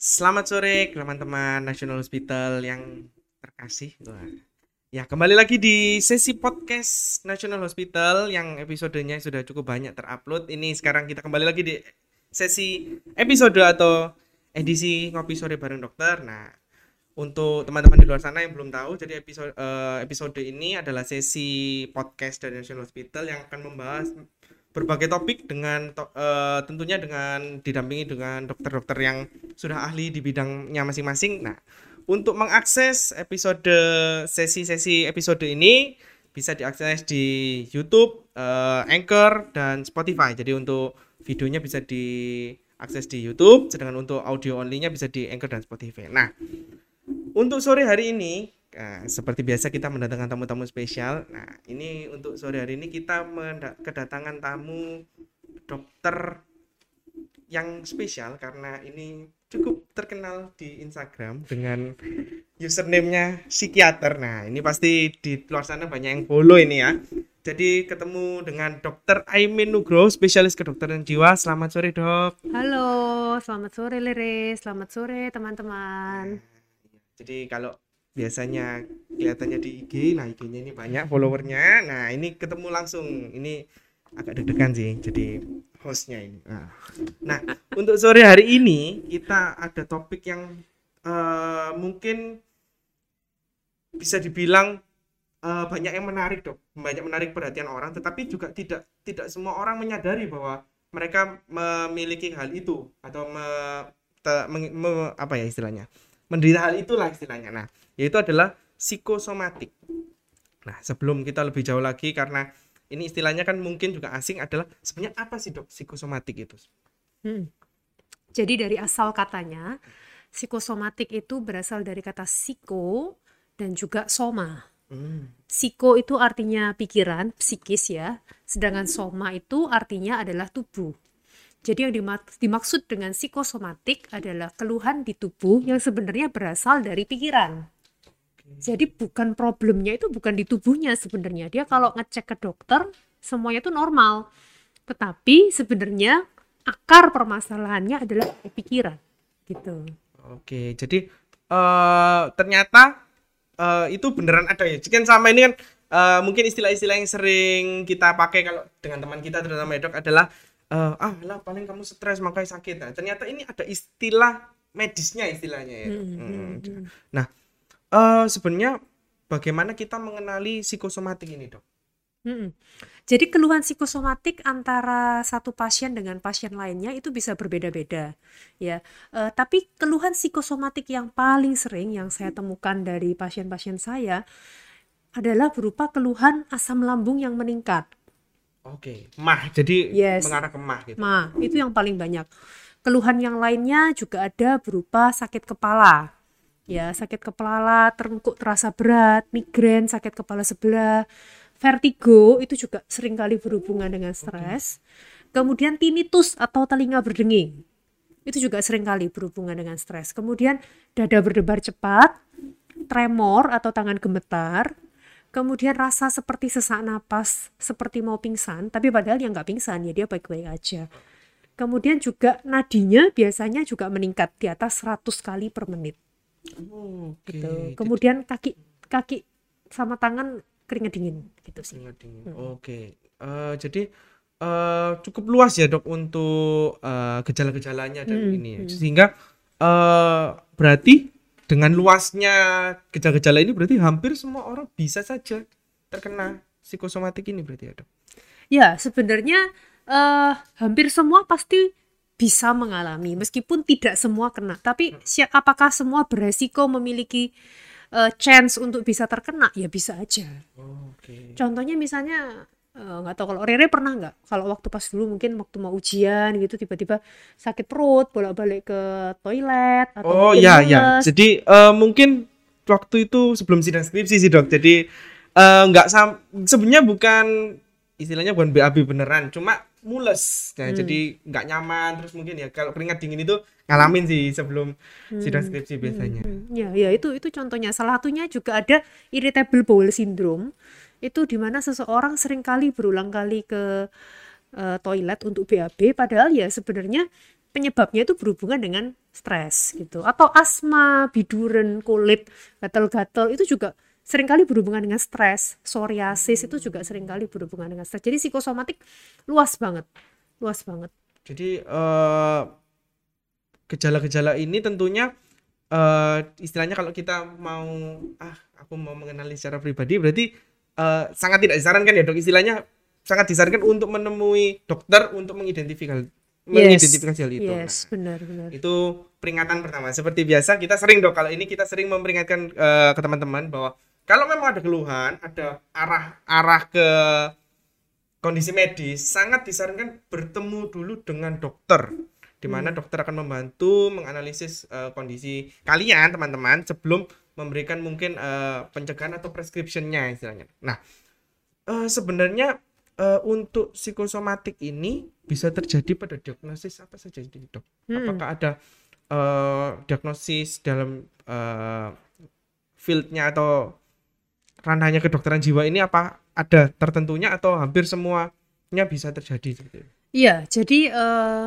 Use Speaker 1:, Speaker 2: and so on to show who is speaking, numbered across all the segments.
Speaker 1: Selamat sore teman-teman National Hospital yang terkasih. Wah. Ya, kembali lagi di sesi podcast National Hospital yang episodenya sudah cukup banyak terupload. Ini sekarang kita kembali lagi di sesi episode atau edisi ngopi sore bareng dokter. Nah, untuk teman-teman di luar sana yang belum tahu, jadi episode eh, episode ini adalah sesi podcast dari National Hospital yang akan membahas berbagai topik dengan to- eh, tentunya dengan didampingi dengan dokter-dokter yang sudah ahli di bidangnya masing-masing. Nah, untuk mengakses episode sesi-sesi episode ini bisa diakses di YouTube, eh, Anchor dan Spotify. Jadi untuk videonya bisa diakses di YouTube, sedangkan untuk audio only-nya bisa di Anchor dan Spotify. Nah, untuk sore hari ini eh, seperti biasa kita mendatangkan tamu-tamu spesial. Nah, ini untuk sore hari ini kita kedatangan tamu dokter yang spesial karena ini cukup terkenal di Instagram dengan username-nya psikiater. Nah, ini pasti di luar sana banyak yang follow ini ya. Jadi ketemu dengan Dokter Aimin Nugroho, spesialis kedokteran jiwa. Selamat sore, Dok.
Speaker 2: Halo, selamat sore Liris, selamat sore teman-teman.
Speaker 1: Jadi kalau biasanya kelihatannya di IG, nah IG-nya ini banyak followernya. Nah, ini ketemu langsung. Ini agak deg-degan sih jadi hostnya ini. Nah, nah, untuk sore hari ini kita ada topik yang eh, mungkin bisa dibilang eh, banyak yang menarik dok, banyak menarik perhatian orang, tetapi juga tidak tidak semua orang menyadari bahwa mereka memiliki hal itu atau me- te- meng- me- apa ya istilahnya menderita hal itulah istilahnya. Nah, yaitu adalah psikosomatik. Nah, sebelum kita lebih jauh lagi karena ini istilahnya kan mungkin juga asing adalah sebenarnya apa sih dok psikosomatik itu?
Speaker 2: Hmm. Jadi dari asal katanya, psikosomatik itu berasal dari kata psiko dan juga soma.
Speaker 1: Hmm.
Speaker 2: Psiko itu artinya pikiran, psikis ya, sedangkan soma itu artinya adalah tubuh. Jadi yang dimak- dimaksud dengan psikosomatik adalah keluhan di tubuh yang sebenarnya berasal dari pikiran. Jadi bukan problemnya itu bukan di tubuhnya sebenarnya. Dia kalau ngecek ke dokter semuanya itu normal. Tetapi sebenarnya akar permasalahannya adalah pikiran gitu.
Speaker 1: Oke, jadi eh ternyata eh, itu beneran ada ya. Kan sama ini kan eh, mungkin istilah-istilah yang sering kita pakai kalau dengan teman kita terutama ya, dok adalah eh, ah lah paling kamu stres makanya sakit. Nah, ternyata ini ada istilah medisnya istilahnya ya.
Speaker 2: Hmm,
Speaker 1: Hmm.
Speaker 2: hmm, hmm.
Speaker 1: Nah, eh sebenarnya bagaimana kita mengenali psikosomatik ini, Dok?
Speaker 2: Mm-mm. Jadi keluhan psikosomatik antara satu pasien dengan pasien lainnya itu bisa berbeda-beda, ya. Eh, tapi keluhan psikosomatik yang paling sering yang saya temukan dari pasien-pasien saya adalah berupa keluhan asam lambung yang meningkat.
Speaker 1: Oke, mah. Jadi
Speaker 2: Yes.
Speaker 1: mengarah ke mah gitu.
Speaker 2: Nah, itu yang paling banyak. Keluhan yang lainnya juga ada berupa sakit kepala. Ya, sakit kepala, terengkuk terasa berat, migrain, sakit kepala sebelah, vertigo itu juga sering kali berhubungan dengan stres. Kemudian tinnitus atau telinga berdenging. Itu juga sering kali berhubungan dengan stres. Kemudian dada berdebar cepat, tremor atau tangan gemetar, kemudian rasa seperti sesak napas, seperti mau pingsan, tapi padahal yang nggak pingsan ya dia baik-baik aja. Kemudian juga nadinya biasanya juga meningkat di atas 100 kali per menit
Speaker 1: Oke.
Speaker 2: gitu. Kemudian kaki kaki sama tangan keringat dingin gitu sih.
Speaker 1: Keringat dingin.
Speaker 2: Hmm.
Speaker 1: Oke. Eh, jadi eh, cukup luas ya dok untuk eh, gejala-gejalanya dan
Speaker 2: Hmm,
Speaker 1: ini ya. Sehingga eh, berarti dengan luasnya gejala-gejala ini berarti hampir semua orang bisa saja terkena psikosomatik ini berarti ya dok.
Speaker 2: Ya, sebenarnya eh, hampir semua pasti bisa mengalami, meskipun tidak semua kena. Tapi si- apakah semua beresiko memiliki eh, chance untuk bisa terkena? Ya bisa aja.
Speaker 1: Oke.
Speaker 2: Contohnya misalnya eh, nggak tahu kalau Rere pernah nggak? Kalau waktu pas dulu mungkin waktu mau ujian gitu tiba-tiba sakit perut, bolak-balik ke toilet atau
Speaker 1: Oh ya ya. Jadi eh, mungkin waktu itu sebelum sidang skripsi sih dok. Jadi nggak sam sebenarnya bukan istilahnya bukan BAB beneran, cuma mules. Nah,
Speaker 2: Hmm.
Speaker 1: jadi nggak nyaman terus mungkin ya kalau keringat dingin itu ngalamin sih sebelum sidang skripsi biasanya.
Speaker 2: Hmm, ya, ya itu itu contohnya. Salah satunya juga ada irritable bowel syndrome. Itu di mana seseorang sering kali berulang kali ke eh, toilet untuk BAB padahal ya sebenarnya penyebabnya itu berhubungan dengan stres gitu atau asma biduren kulit gatal-gatal itu juga sering kali berhubungan dengan stres psoriasis itu juga sering kali berhubungan dengan stres jadi psikosomatik luas banget luas banget
Speaker 1: Jadi eh, gejala-gejala ini tentunya eh, istilahnya kalau kita mau ah aku mau mengenali secara pribadi berarti eh, sangat tidak disarankan ya dok istilahnya sangat disarankan untuk menemui dokter untuk mengidentifikasi mengidentifikasi hal itu.
Speaker 2: yes
Speaker 1: Nah,
Speaker 2: benar benar
Speaker 1: itu peringatan pertama. Seperti biasa kita sering dok kalau ini kita sering memperingatkan eh, ke teman-teman bahwa kalau memang ada keluhan, ada arah arah ke kondisi medis, sangat disarankan bertemu dulu dengan dokter. Di mana dokter akan membantu menganalisis eh, kondisi kalian teman-teman sebelum memberikan mungkin eh, pencegahan atau prescription-nya istilahnya. Nah, eh, sebenarnya eh, untuk psikosomatik ini bisa terjadi pada diagnosis apa saja ini, dok?
Speaker 2: Hmm.
Speaker 1: Apakah ada eh, diagnosis dalam eh, fieldnya atau ranahnya kedokteran jiwa ini apa ada tertentunya atau hampir semuanya bisa terjadi?
Speaker 2: Iya, jadi eh,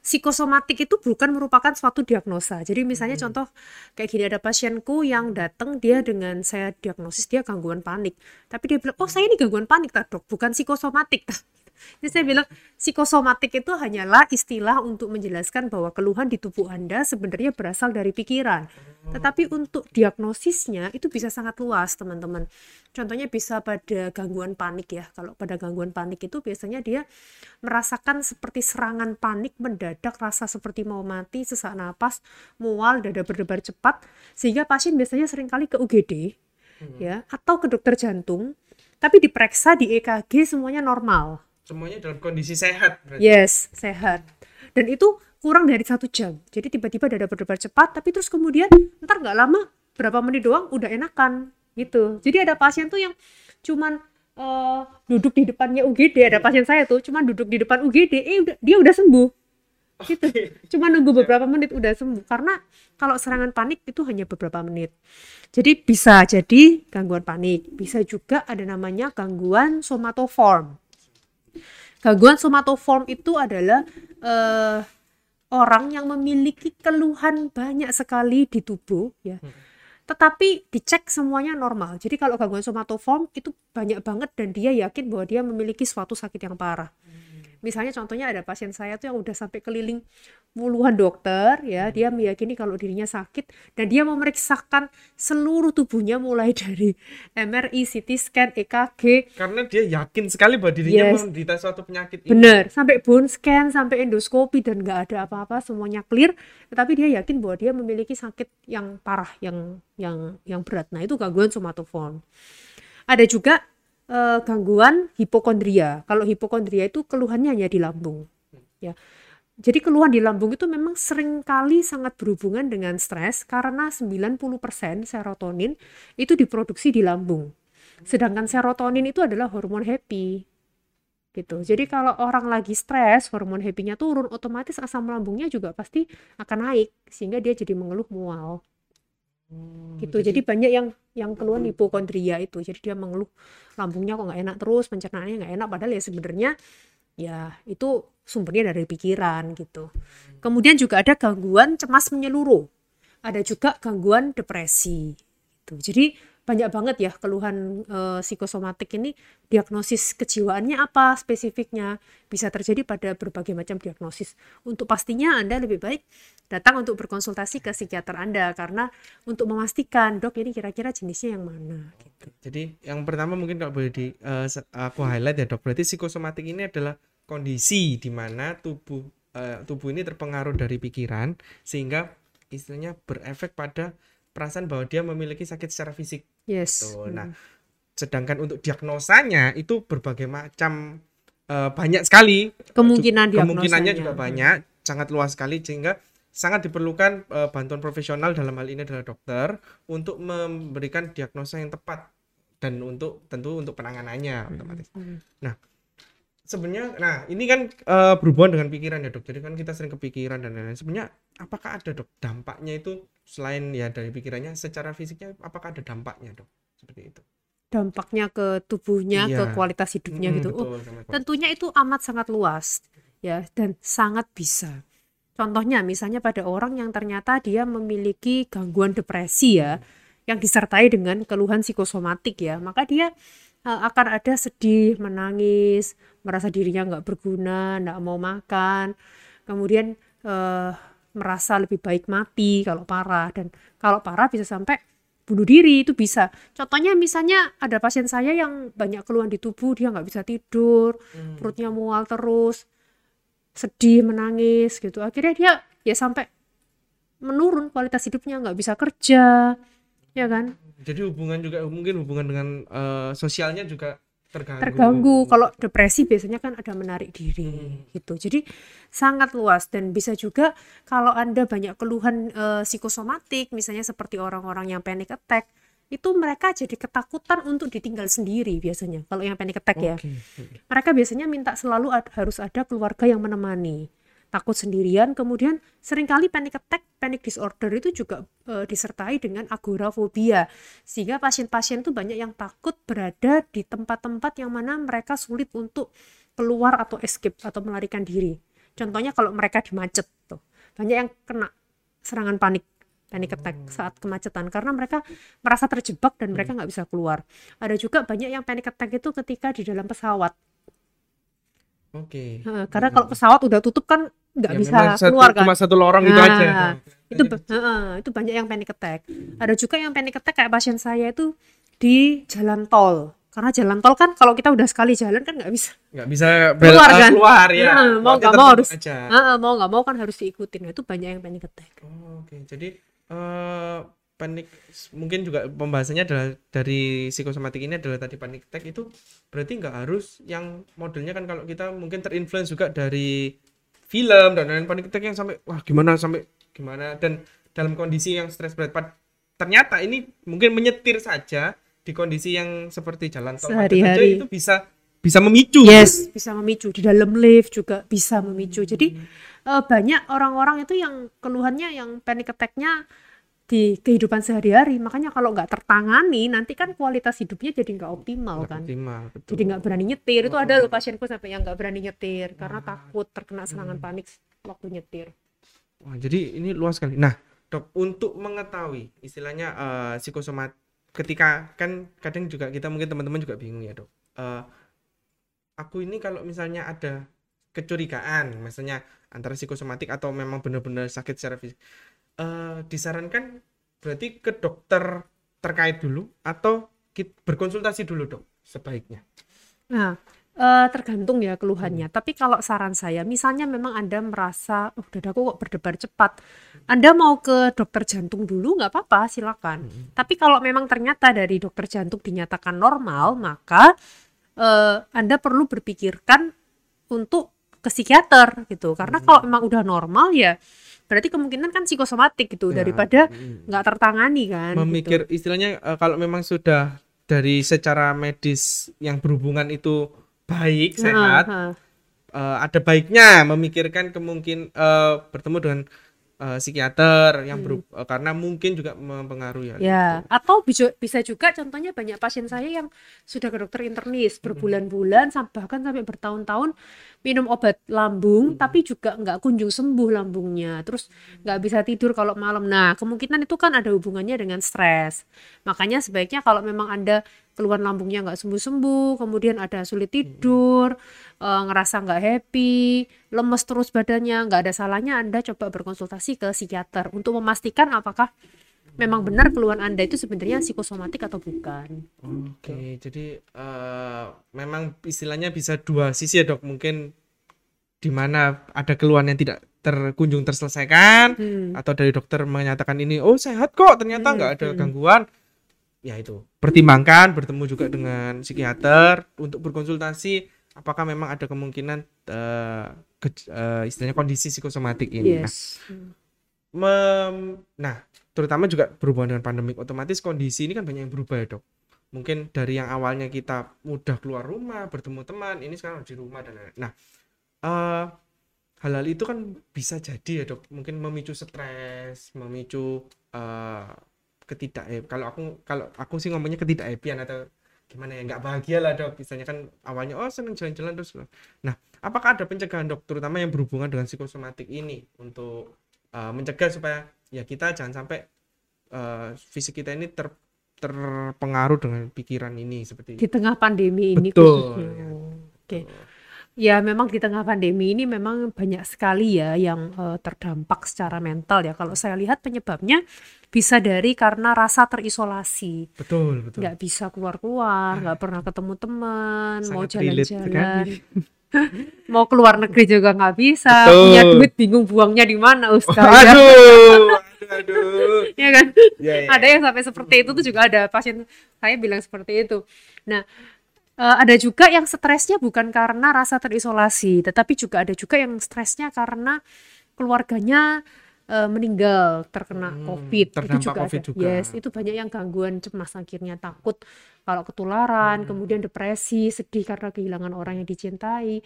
Speaker 2: psikosomatik itu bukan merupakan suatu diagnosa. Jadi misalnya
Speaker 1: Hmm.
Speaker 2: contoh kayak gini ada pasienku yang datang dia dengan saya diagnosis dia gangguan panik. Tapi dia bilang, "Oh, saya ini gangguan panik, tak, Dok, bukan psikosomatik." Tak." Jadi saya bilang psikosomatik itu hanyalah istilah untuk menjelaskan bahwa keluhan di tubuh Anda sebenarnya berasal dari pikiran. Tetapi untuk diagnosisnya itu bisa sangat luas, teman-teman. Contohnya bisa pada gangguan panik ya. Kalau pada gangguan panik itu biasanya dia merasakan seperti serangan panik mendadak, rasa seperti mau mati, sesak napas, mual, dada berdebar cepat, sehingga pasien biasanya sering kali ke UGD ya atau ke dokter jantung, tapi diperiksa di EKG semuanya normal.
Speaker 1: Semuanya dalam kondisi sehat berarti.
Speaker 2: Yes, sehat. Dan itu kurang dari satu jam. Jadi tiba-tiba dada berdebar cepat, tapi terus kemudian ntar nggak lama, berapa menit doang udah enakan gitu. Jadi ada pasien tuh yang cuman eh, duduk di depannya UGD, ada pasien saya tuh cuman duduk di depan UGD, eh udah, dia udah sembuh. Gitu. Cuma nunggu beberapa menit udah sembuh. Karena kalau serangan panik itu hanya beberapa menit. Jadi bisa jadi gangguan panik, bisa juga ada namanya gangguan somatoform. Gangguan somatoform itu adalah eh, orang yang memiliki keluhan banyak sekali di tubuh ya. Tetapi dicek semuanya normal. Jadi kalau gangguan somatoform itu banyak banget dan dia yakin bahwa dia memiliki suatu sakit yang parah. Misalnya contohnya ada pasien saya tuh yang udah sampai keliling puluhan dokter ya, dia meyakini kalau dirinya sakit dan dia memeriksakan seluruh tubuhnya mulai dari MRI, CT scan, EKG,
Speaker 1: Karena dia yakin sekali bahwa dirinya
Speaker 2: Yes.
Speaker 1: menderita suatu penyakit ini.
Speaker 2: Bener, sampai bone scan, sampai endoskopi dan nggak ada apa-apa, semuanya clear. Tetapi dia yakin bahwa dia memiliki sakit yang parah, yang yang yang berat. Nah itu gangguan somatoform. Ada juga eh, gangguan hipokondria. Kalau hipokondria itu keluhannya hanya di lambung, ya. Jadi keluhan di lambung itu memang sering kali sangat berhubungan dengan stres karena 90% serotonin itu diproduksi di lambung. Sedangkan serotonin itu adalah hormon happy gitu. Jadi kalau orang lagi stres, hormon happy-nya turun, otomatis asam lambungnya juga pasti akan naik sehingga dia jadi mengeluh mual
Speaker 1: Hmm,
Speaker 2: gitu. Jadi banyak yang yang keluhan hipokondria itu. Jadi dia mengeluh lambungnya kok nggak enak terus, pencernaannya nggak enak padahal ya sebenarnya ya itu sumbernya dari pikiran gitu. Kemudian juga ada gangguan cemas menyeluruh. Ada juga gangguan depresi gitu. Jadi banyak banget ya keluhan eh, psikosomatik ini diagnosis kejiwaannya apa spesifiknya bisa terjadi pada berbagai macam diagnosis. Untuk pastinya Anda lebih baik datang untuk berkonsultasi ke psikiater Anda karena untuk memastikan dok ini kira-kira jenisnya yang mana gitu.
Speaker 1: Jadi yang pertama mungkin kalau boleh di se- aku highlight ya dok, berarti psikosomatik ini adalah kondisi di mana tubuh eh, tubuh ini terpengaruh dari pikiran sehingga istilahnya berefek pada perasaan bahwa dia memiliki sakit secara fisik.
Speaker 2: Yes.
Speaker 1: Nah,
Speaker 2: Hmm.
Speaker 1: sedangkan untuk diagnosanya itu berbagai macam eh, banyak sekali
Speaker 2: Kemungkinan
Speaker 1: kemungkinannya juga banyak, sangat luas sekali sehingga sangat diperlukan eh, bantuan profesional dalam hal ini adalah dokter untuk memberikan diagnosa yang tepat dan untuk tentu untuk penanganannya otomatis.
Speaker 2: Hmm.
Speaker 1: Sebenarnya, nah ini kan eh, berhubungan dengan pikiran ya dok. Jadi kan kita sering kepikiran dan lain-lain. Sebenarnya apakah ada dok dampaknya itu selain ya dari pikirannya, secara fisiknya apakah ada dampaknya dok? Seperti itu.
Speaker 2: Dampaknya ke tubuhnya, ke
Speaker 1: Iya.
Speaker 2: kualitas hidupnya
Speaker 1: Mm,
Speaker 2: gitu. Oh,
Speaker 1: betul, sama-
Speaker 2: tentunya itu amat sangat luas ya dan sangat bisa. Contohnya misalnya pada orang yang ternyata dia memiliki gangguan depresi ya, yang disertai dengan keluhan psikosomatik ya, maka dia uh, akan ada sedih, menangis, merasa dirinya nggak berguna, nggak mau makan, kemudian uh, merasa lebih baik mati kalau parah dan kalau parah bisa sampai bunuh diri itu bisa. Contohnya misalnya ada pasien saya yang banyak keluhan di tubuh, dia nggak bisa tidur, hmm. perutnya mual terus, sedih, menangis gitu. Akhirnya dia ya sampai menurun kualitas hidupnya, nggak bisa kerja, ya kan?
Speaker 1: Jadi hubungan juga mungkin hubungan dengan uh, sosialnya juga terganggu.
Speaker 2: Terganggu. Kalau depresi biasanya kan ada menarik diri hmm. gitu. Jadi sangat luas dan bisa juga kalau Anda banyak keluhan uh, psikosomatik misalnya seperti orang-orang yang panic attack itu mereka jadi ketakutan untuk ditinggal sendiri biasanya kalau yang panic attack okay. ya. Mereka biasanya minta selalu ad, harus ada keluarga yang menemani takut sendirian kemudian sering kali panic attack panic disorder itu juga e, disertai dengan agorafobia sehingga pasien-pasien itu banyak yang takut berada di tempat-tempat yang mana mereka sulit untuk keluar atau escape atau melarikan diri contohnya kalau mereka di macet tuh banyak yang kena serangan panik panic attack saat kemacetan karena mereka merasa terjebak dan mereka nggak bisa keluar. Ada juga banyak yang panic attack itu ketika di dalam pesawat.
Speaker 1: Oke.
Speaker 2: Okay. karena kalau pesawat udah tutup kan nggak ya, bisa keluar kan?
Speaker 1: cuma satu lorong nah, itu aja.
Speaker 2: itu uh, itu banyak yang panic attack. Ada juga yang panic attack kayak pasien saya itu di jalan tol. Karena jalan tol kan kalau kita udah sekali jalan kan nggak bisa
Speaker 1: nggak bisa keluar kan?
Speaker 2: keluar ya. Nah, mau nggak mau harus uh, mau nggak mau kan harus diikutin. Nah, itu banyak yang panic attack.
Speaker 1: Oh, oke. Okay. jadi uh, panik mungkin juga pembahasannya adalah dari psikosomatik ini adalah tadi panik attack itu berarti nggak harus yang modelnya kan kalau kita mungkin terinfluence juga dari film dan lain panik attack yang sampai wah gimana sampai gimana? Dan dalam kondisi yang stres berat ternyata ini mungkin menyetir saja di kondisi yang seperti jalan tol
Speaker 2: sehari-hari.
Speaker 1: itu bisa bisa memicu
Speaker 2: yes bisa memicu. Di dalam lift juga bisa memicu. Jadi hmm. uh, banyak orang-orang itu yang keluhannya yang panic attacknya di kehidupan sehari-hari. Makanya kalau nggak tertangani nanti kan kualitas hidupnya jadi nggak optimal gak kan.
Speaker 1: optimal, betul.
Speaker 2: jadi nggak berani nyetir. Itu ada loh pasienku sampai yang nggak berani nyetir karena takut terkena serangan hmm. panik waktu nyetir.
Speaker 1: Wah jadi ini luas sekali. Nah dok untuk mengetahui istilahnya uh, psikosomat ketika kan kadang juga kita mungkin teman-teman juga bingung ya dok. Uh, aku ini kalau misalnya ada kecurigaan misalnya antara psikosomatik atau memang benar-benar sakit secara fisik uh, disarankan berarti ke dokter terkait dulu atau berkonsultasi dulu dok sebaiknya
Speaker 2: nah uh, tergantung ya keluhannya hmm. tapi kalau saran saya misalnya memang anda merasa oh dadaku kok berdebar cepat anda mau ke dokter jantung dulu nggak apa-apa silakan hmm. tapi kalau memang ternyata dari dokter jantung dinyatakan normal maka uh, anda perlu berpikirkan untuk ke psikiater gitu. Karena hmm. kalau memang udah normal ya berarti kemungkinan kan psikosomatik gitu. Ya, daripada nggak tertangani kan
Speaker 1: memikir gitu. istilahnya uh, kalau memang sudah dari secara medis yang berhubungan itu baik sehat uh, uh, ada baiknya memikirkan kemungkin uh, bertemu dengan uh, psikiater yang hmm. uh, karena mungkin juga mempengaruhi
Speaker 2: ya. Ya, atau bisa bisa juga contohnya banyak pasien saya yang sudah ke dokter internis hmm. berbulan-bulan hmm. bahkan sampai bertahun-tahun minum obat lambung hmm. tapi juga nggak kunjung sembuh lambungnya. Terus nggak bisa tidur kalau malam. Nah, kemungkinan itu kan ada hubungannya dengan stres. Makanya sebaiknya kalau memang Anda keluar lambungnya nggak sembuh-sembuh, kemudian ada sulit tidur, e, ngerasa nggak happy, lemes terus badannya, nggak ada salahnya Anda coba berkonsultasi ke psikiater untuk memastikan apakah memang benar keluhan Anda itu sebenarnya psikosomatik atau bukan.
Speaker 1: Oke, okay, jadi uh, memang istilahnya bisa dua sisi ya dok, mungkin di mana ada keluhan yang tidak terkunjung terselesaikan hmm. atau dari dokter menyatakan ini oh sehat kok ternyata nggak hmm. ada hmm. gangguan ya itu pertimbangkan bertemu juga dengan psikiater untuk berkonsultasi apakah memang ada kemungkinan uh, ke, uh, istilahnya kondisi psikosomatik ini.
Speaker 2: Yes.
Speaker 1: Nah, mem, nah terutama juga berhubungan dengan pandemik otomatis kondisi ini kan banyak yang berubah ya dok. Mungkin dari yang awalnya kita mudah keluar rumah bertemu teman ini sekarang di rumah dan lain-lain. Nah uh, hal-hal itu kan bisa jadi ya dok mungkin memicu stres, memicu uh, ketidak eh, kalau aku kalau aku sih ngomongnya ketidak happyan atau gimana ya nggak bahagia lah dok misalnya kan awalnya oh seneng jalan-jalan terus nah apakah ada pencegahan dok terutama yang berhubungan dengan psikosomatik ini untuk uh, mencegah supaya ya kita jangan sampai uh, fisik kita ini ter terpengaruh dengan pikiran ini seperti
Speaker 2: di tengah pandemi ini
Speaker 1: betul
Speaker 2: khususnya. Ya. Oke. Okay. Ya memang di tengah pandemi ini memang banyak sekali ya yang uh, terdampak secara mental ya. Kalau saya lihat penyebabnya bisa dari karena rasa terisolasi.
Speaker 1: Betul, betul.
Speaker 2: Nggak bisa keluar-keluar, nggak pernah ketemu teman, mau jalan-jalan. mau keluar negeri juga nggak bisa, betul. punya duit bingung buangnya di mana Ustaz.
Speaker 1: Aduh, aduh.
Speaker 2: ya kan? Ya, ya. Ada yang sampai seperti itu tuh juga ada pasien saya bilang seperti itu. Nah, uh, ada juga yang stresnya bukan karena rasa terisolasi, tetapi juga ada juga yang stresnya karena keluarganya uh, meninggal terkena hmm, COVID. Itu juga COVID ada. Juga. Yes, itu banyak yang gangguan cemas akhirnya takut kalau ketularan, hmm. kemudian depresi, sedih karena kehilangan orang yang dicintai.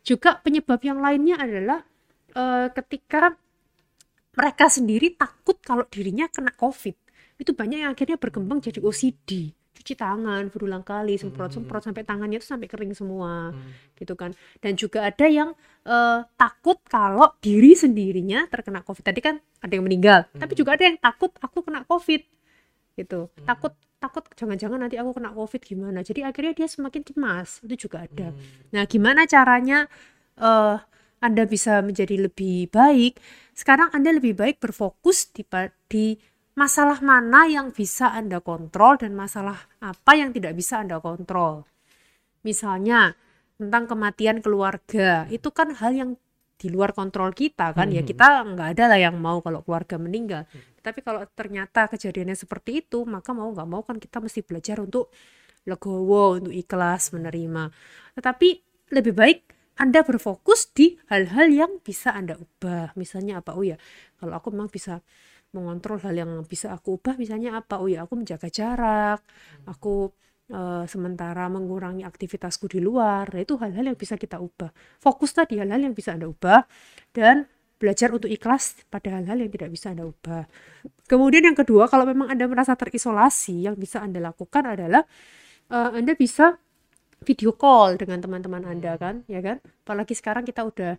Speaker 2: Juga penyebab yang lainnya adalah uh, ketika mereka sendiri takut kalau dirinya kena COVID. Itu banyak yang akhirnya berkembang jadi OCD cuci tangan berulang kali semprot-semprot hmm. sampai tangannya itu sampai kering semua hmm. gitu kan dan juga ada yang uh, takut kalau diri sendirinya terkena covid tadi kan ada yang meninggal hmm. tapi juga ada yang takut aku kena covid gitu hmm. takut takut jangan-jangan nanti aku kena covid gimana jadi akhirnya dia semakin cemas itu juga ada hmm. nah gimana caranya uh, anda bisa menjadi lebih baik sekarang anda lebih baik berfokus di di masalah mana yang bisa Anda kontrol dan masalah apa yang tidak bisa Anda kontrol. Misalnya tentang kematian keluarga, itu kan hal yang di luar kontrol kita kan ya, hmm. ya kita nggak ada lah yang mau kalau keluarga meninggal. Hmm. Tapi kalau ternyata kejadiannya seperti itu, maka mau nggak mau kan kita mesti belajar untuk legowo, untuk ikhlas menerima. Tetapi lebih baik anda berfokus di hal-hal yang bisa Anda ubah. Misalnya apa? Oh ya, kalau aku memang bisa mengontrol hal yang bisa aku ubah misalnya apa? Oh ya aku menjaga jarak aku uh, sementara mengurangi aktivitasku di luar. Nah, itu hal-hal yang bisa kita ubah. Fokus tadi hal-hal yang bisa anda ubah dan belajar untuk ikhlas pada hal-hal yang tidak bisa anda ubah. Kemudian yang kedua kalau memang anda merasa terisolasi yang bisa anda lakukan adalah uh, anda bisa video call dengan teman-teman Anda kan, ya kan? Apalagi sekarang kita udah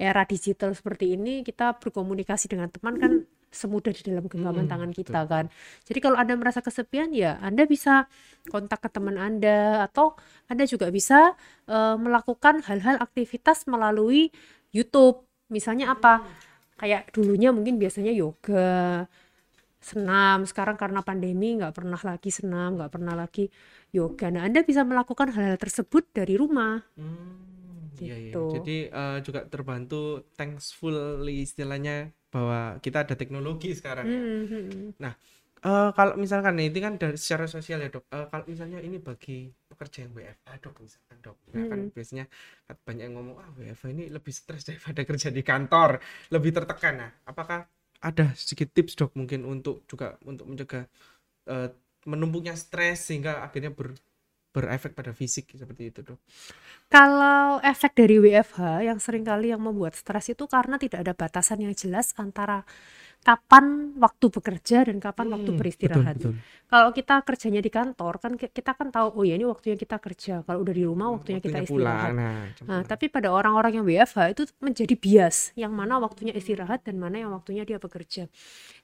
Speaker 2: era digital seperti ini, kita berkomunikasi dengan teman kan semudah di dalam genggaman hmm, tangan kita betul. kan. Jadi kalau Anda merasa kesepian ya Anda bisa kontak ke teman Anda atau Anda juga bisa uh, melakukan hal-hal aktivitas melalui YouTube. Misalnya apa? Kayak dulunya mungkin biasanya yoga, senam. Sekarang karena pandemi nggak pernah lagi senam, nggak pernah lagi yoga. Nah, Anda bisa melakukan hal-hal tersebut dari rumah.
Speaker 1: Hmm, gitu. Iya, iya. gitu. Jadi uh, juga terbantu thankful istilahnya bahwa kita ada teknologi sekarang ya. Hmm, hmm, hmm. Nah, uh, kalau misalkan ini kan dari secara sosial ya dok. Uh, kalau misalnya ini bagi pekerja yang WFH dok misalkan dok, nah, kan biasanya banyak yang ngomong ah WFH ini lebih stres daripada kerja di kantor, lebih tertekan. Nah, apakah ada sedikit tips dok mungkin untuk juga untuk mencegah uh, menumpuknya stres sehingga akhirnya ber berefek pada fisik seperti itu dok?
Speaker 2: Kalau efek dari WFH yang sering kali yang membuat stres itu karena tidak ada batasan yang jelas antara kapan waktu bekerja dan kapan hmm, waktu beristirahat. Betul, betul. Kalau kita kerjanya di kantor kan kita kan tahu oh ya ini waktunya kita kerja. Kalau udah di rumah waktunya, waktunya kita istirahat. Pulang, nah, nah, tapi pada orang-orang yang WFH itu menjadi bias yang mana waktunya istirahat dan mana yang waktunya dia bekerja.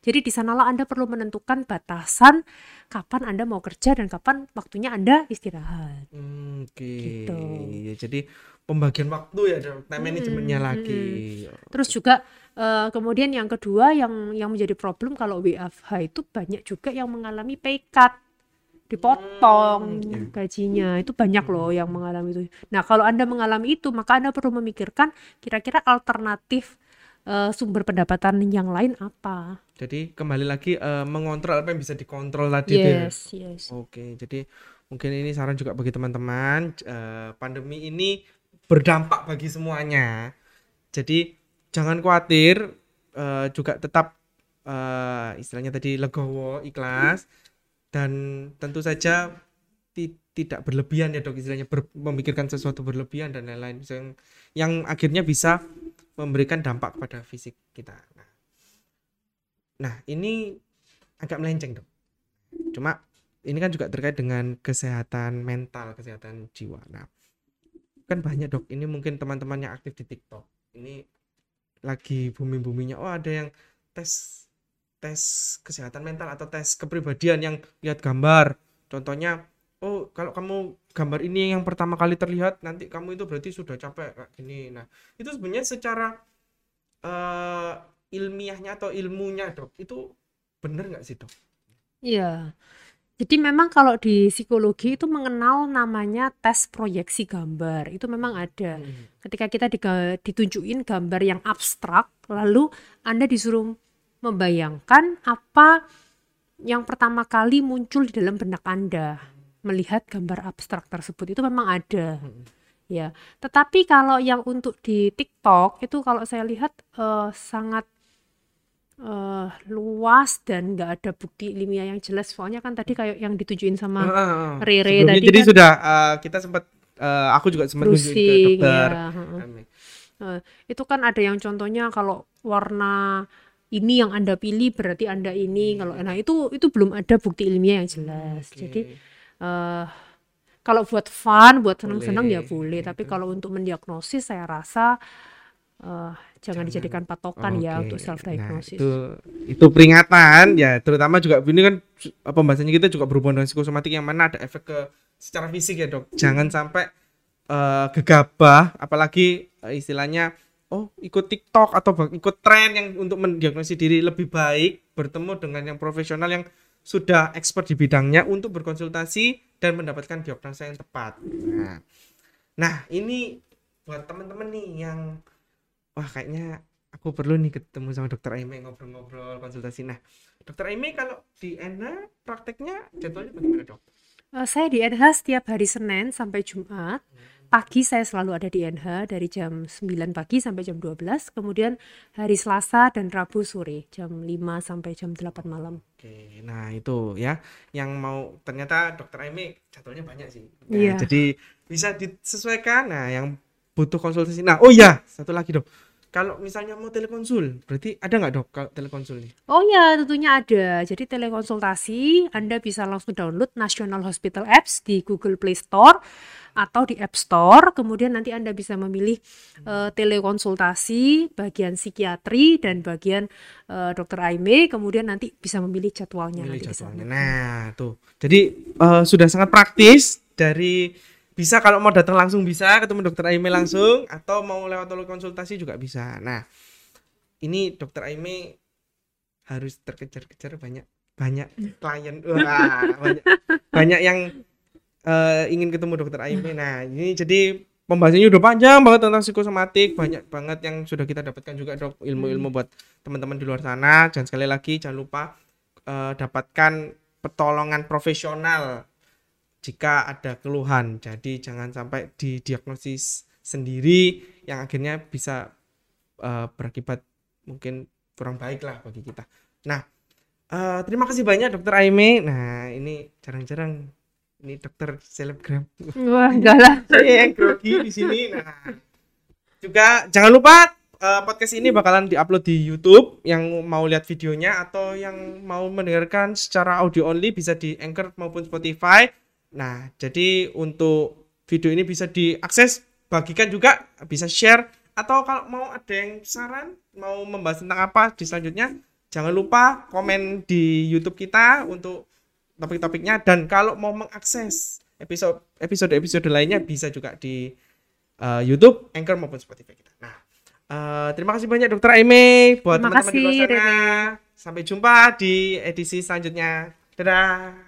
Speaker 2: Jadi di sanalah Anda perlu menentukan batasan kapan Anda mau kerja dan kapan waktunya Anda istirahat.
Speaker 1: Hmm, Oke. Okay. Gitu. Ya, jadi pembagian waktu ya time managementnya hmm, lagi.
Speaker 2: Hmm. Terus juga uh, kemudian yang kedua yang yang menjadi problem kalau WFH itu banyak juga yang mengalami pay cut dipotong hmm, yeah. gajinya itu banyak loh yang mengalami itu. Nah kalau anda mengalami itu maka anda perlu memikirkan kira-kira alternatif uh, sumber pendapatan yang lain apa.
Speaker 1: Jadi kembali lagi uh, mengontrol apa yang bisa dikontrol tadi.
Speaker 2: Yes ya? yes.
Speaker 1: Oke jadi mungkin ini saran juga bagi teman-teman uh, pandemi ini berdampak bagi semuanya. Jadi jangan khawatir uh, juga tetap uh, istilahnya tadi legowo, ikhlas dan tentu saja tidak berlebihan ya dok istilahnya ber memikirkan sesuatu berlebihan dan lain-lain yang yang akhirnya bisa memberikan dampak pada fisik kita. Nah, nah ini agak melenceng dok. Cuma ini kan juga terkait dengan kesehatan mental, kesehatan jiwa. Nah, kan banyak dok. Ini mungkin teman-teman yang aktif di TikTok. Ini lagi booming-boomingnya. Oh ada yang tes tes kesehatan mental atau tes kepribadian yang lihat gambar. Contohnya, oh kalau kamu gambar ini yang pertama kali terlihat, nanti kamu itu berarti sudah capek kayak gini. Nah, itu sebenarnya secara uh, ilmiahnya atau ilmunya dok, itu benar nggak sih dok?
Speaker 2: Iya. Jadi memang kalau di psikologi itu mengenal namanya tes proyeksi gambar. Itu memang ada. Hmm. Ketika kita ditunjukin gambar yang abstrak, lalu Anda disuruh membayangkan apa yang pertama kali muncul di dalam benak Anda melihat gambar abstrak tersebut. Itu memang ada. Hmm. Ya. Tetapi kalau yang untuk di TikTok itu kalau saya lihat uh, sangat uh, luas dan nggak ada bukti ilmiah yang jelas. Soalnya kan tadi kayak yang ditujuin sama uh, uh, Rere
Speaker 1: tadi
Speaker 2: jadi
Speaker 1: kan, sudah uh, kita sempat uh, aku juga sempat nunjukin ke dokter. Ya,
Speaker 2: uh, itu kan ada yang contohnya kalau warna ini yang anda pilih berarti anda ini hmm. kalau nah itu itu belum ada bukti ilmiah yang jelas. Okay. Jadi uh, kalau buat fun, buat senang-senang ya boleh. Tapi kalau untuk mendiagnosis saya rasa uh, jangan dijadikan patokan okay. ya untuk self diagnosis. Nah,
Speaker 1: itu itu peringatan ya terutama juga ini kan pembahasannya kita juga berhubungan dengan psikosomatik yang mana ada efek ke secara fisik ya dok. Jangan sampai uh, gegabah apalagi uh, istilahnya oh ikut TikTok atau ikut tren yang untuk mendiagnosis diri lebih baik bertemu dengan yang profesional yang sudah expert di bidangnya untuk berkonsultasi dan mendapatkan diagnosa yang tepat. Nah, nah ini buat teman-teman nih yang wah kayaknya aku perlu nih ketemu sama dokter Aime ngobrol-ngobrol konsultasi. Nah, dokter Aime kalau di NH prakteknya jadwalnya bagaimana dok?
Speaker 2: Uh, saya di NH setiap hari Senin sampai Jumat. Pagi saya selalu ada di NH dari jam 9 pagi sampai jam 12. Kemudian hari Selasa dan Rabu sore jam 5 sampai jam 8 malam.
Speaker 1: Oke, nah itu ya yang mau ternyata dokter Aime jadwalnya banyak sih. Nah, yeah. Jadi bisa disesuaikan. Nah, yang butuh konsultasi. Nah, oh ya, satu lagi dok kalau misalnya mau telekonsul, berarti ada nggak dok kalau telekonsul ini?
Speaker 2: Oh ya, tentunya ada. Jadi telekonsultasi, Anda bisa langsung download National Hospital Apps di Google Play Store atau di App Store. Kemudian nanti Anda bisa memilih uh, telekonsultasi bagian psikiatri dan bagian uh, dokter Aime. Kemudian nanti bisa memilih jadwalnya. Memilih nanti jadwalnya.
Speaker 1: Nah, tuh. Jadi uh, sudah sangat praktis dari bisa kalau mau datang langsung bisa ketemu dokter Aime langsung atau mau lewat konsultasi juga bisa nah ini dokter Aime harus terkejar-kejar banyak banyak klien wah banyak banyak yang uh, ingin ketemu dokter Aime nah ini jadi pembahasannya udah panjang banget tentang psikosomatik. Banyak banget yang sudah kita dapatkan juga dok. Ilmu-ilmu buat teman-teman di luar sana. Dan sekali lagi jangan lupa uh, dapatkan pertolongan profesional jika ada keluhan. Jadi jangan sampai didiagnosis sendiri yang akhirnya bisa uh, berakibat mungkin kurang baik lah bagi kita. Nah, uh, terima kasih banyak Dokter Aime. Nah, ini jarang-jarang ini dokter selebgram.
Speaker 2: Wah, enggak lah.
Speaker 1: Saya yang grogi di sini. Nah, juga jangan lupa uh, podcast ini bakalan diupload di YouTube yang mau lihat videonya atau yang mau mendengarkan secara audio only bisa di Anchor maupun Spotify Nah, jadi untuk video ini bisa diakses, bagikan juga, bisa share atau kalau mau ada yang saran mau membahas tentang apa di selanjutnya, jangan lupa komen di YouTube kita untuk topik-topiknya dan kalau mau mengakses episode episode episode lainnya bisa juga di uh, YouTube, Anchor maupun Spotify kita. Nah, uh, terima kasih banyak Dokter Aime buat teman-teman di luar sana. Sampai jumpa di edisi selanjutnya. Dadah.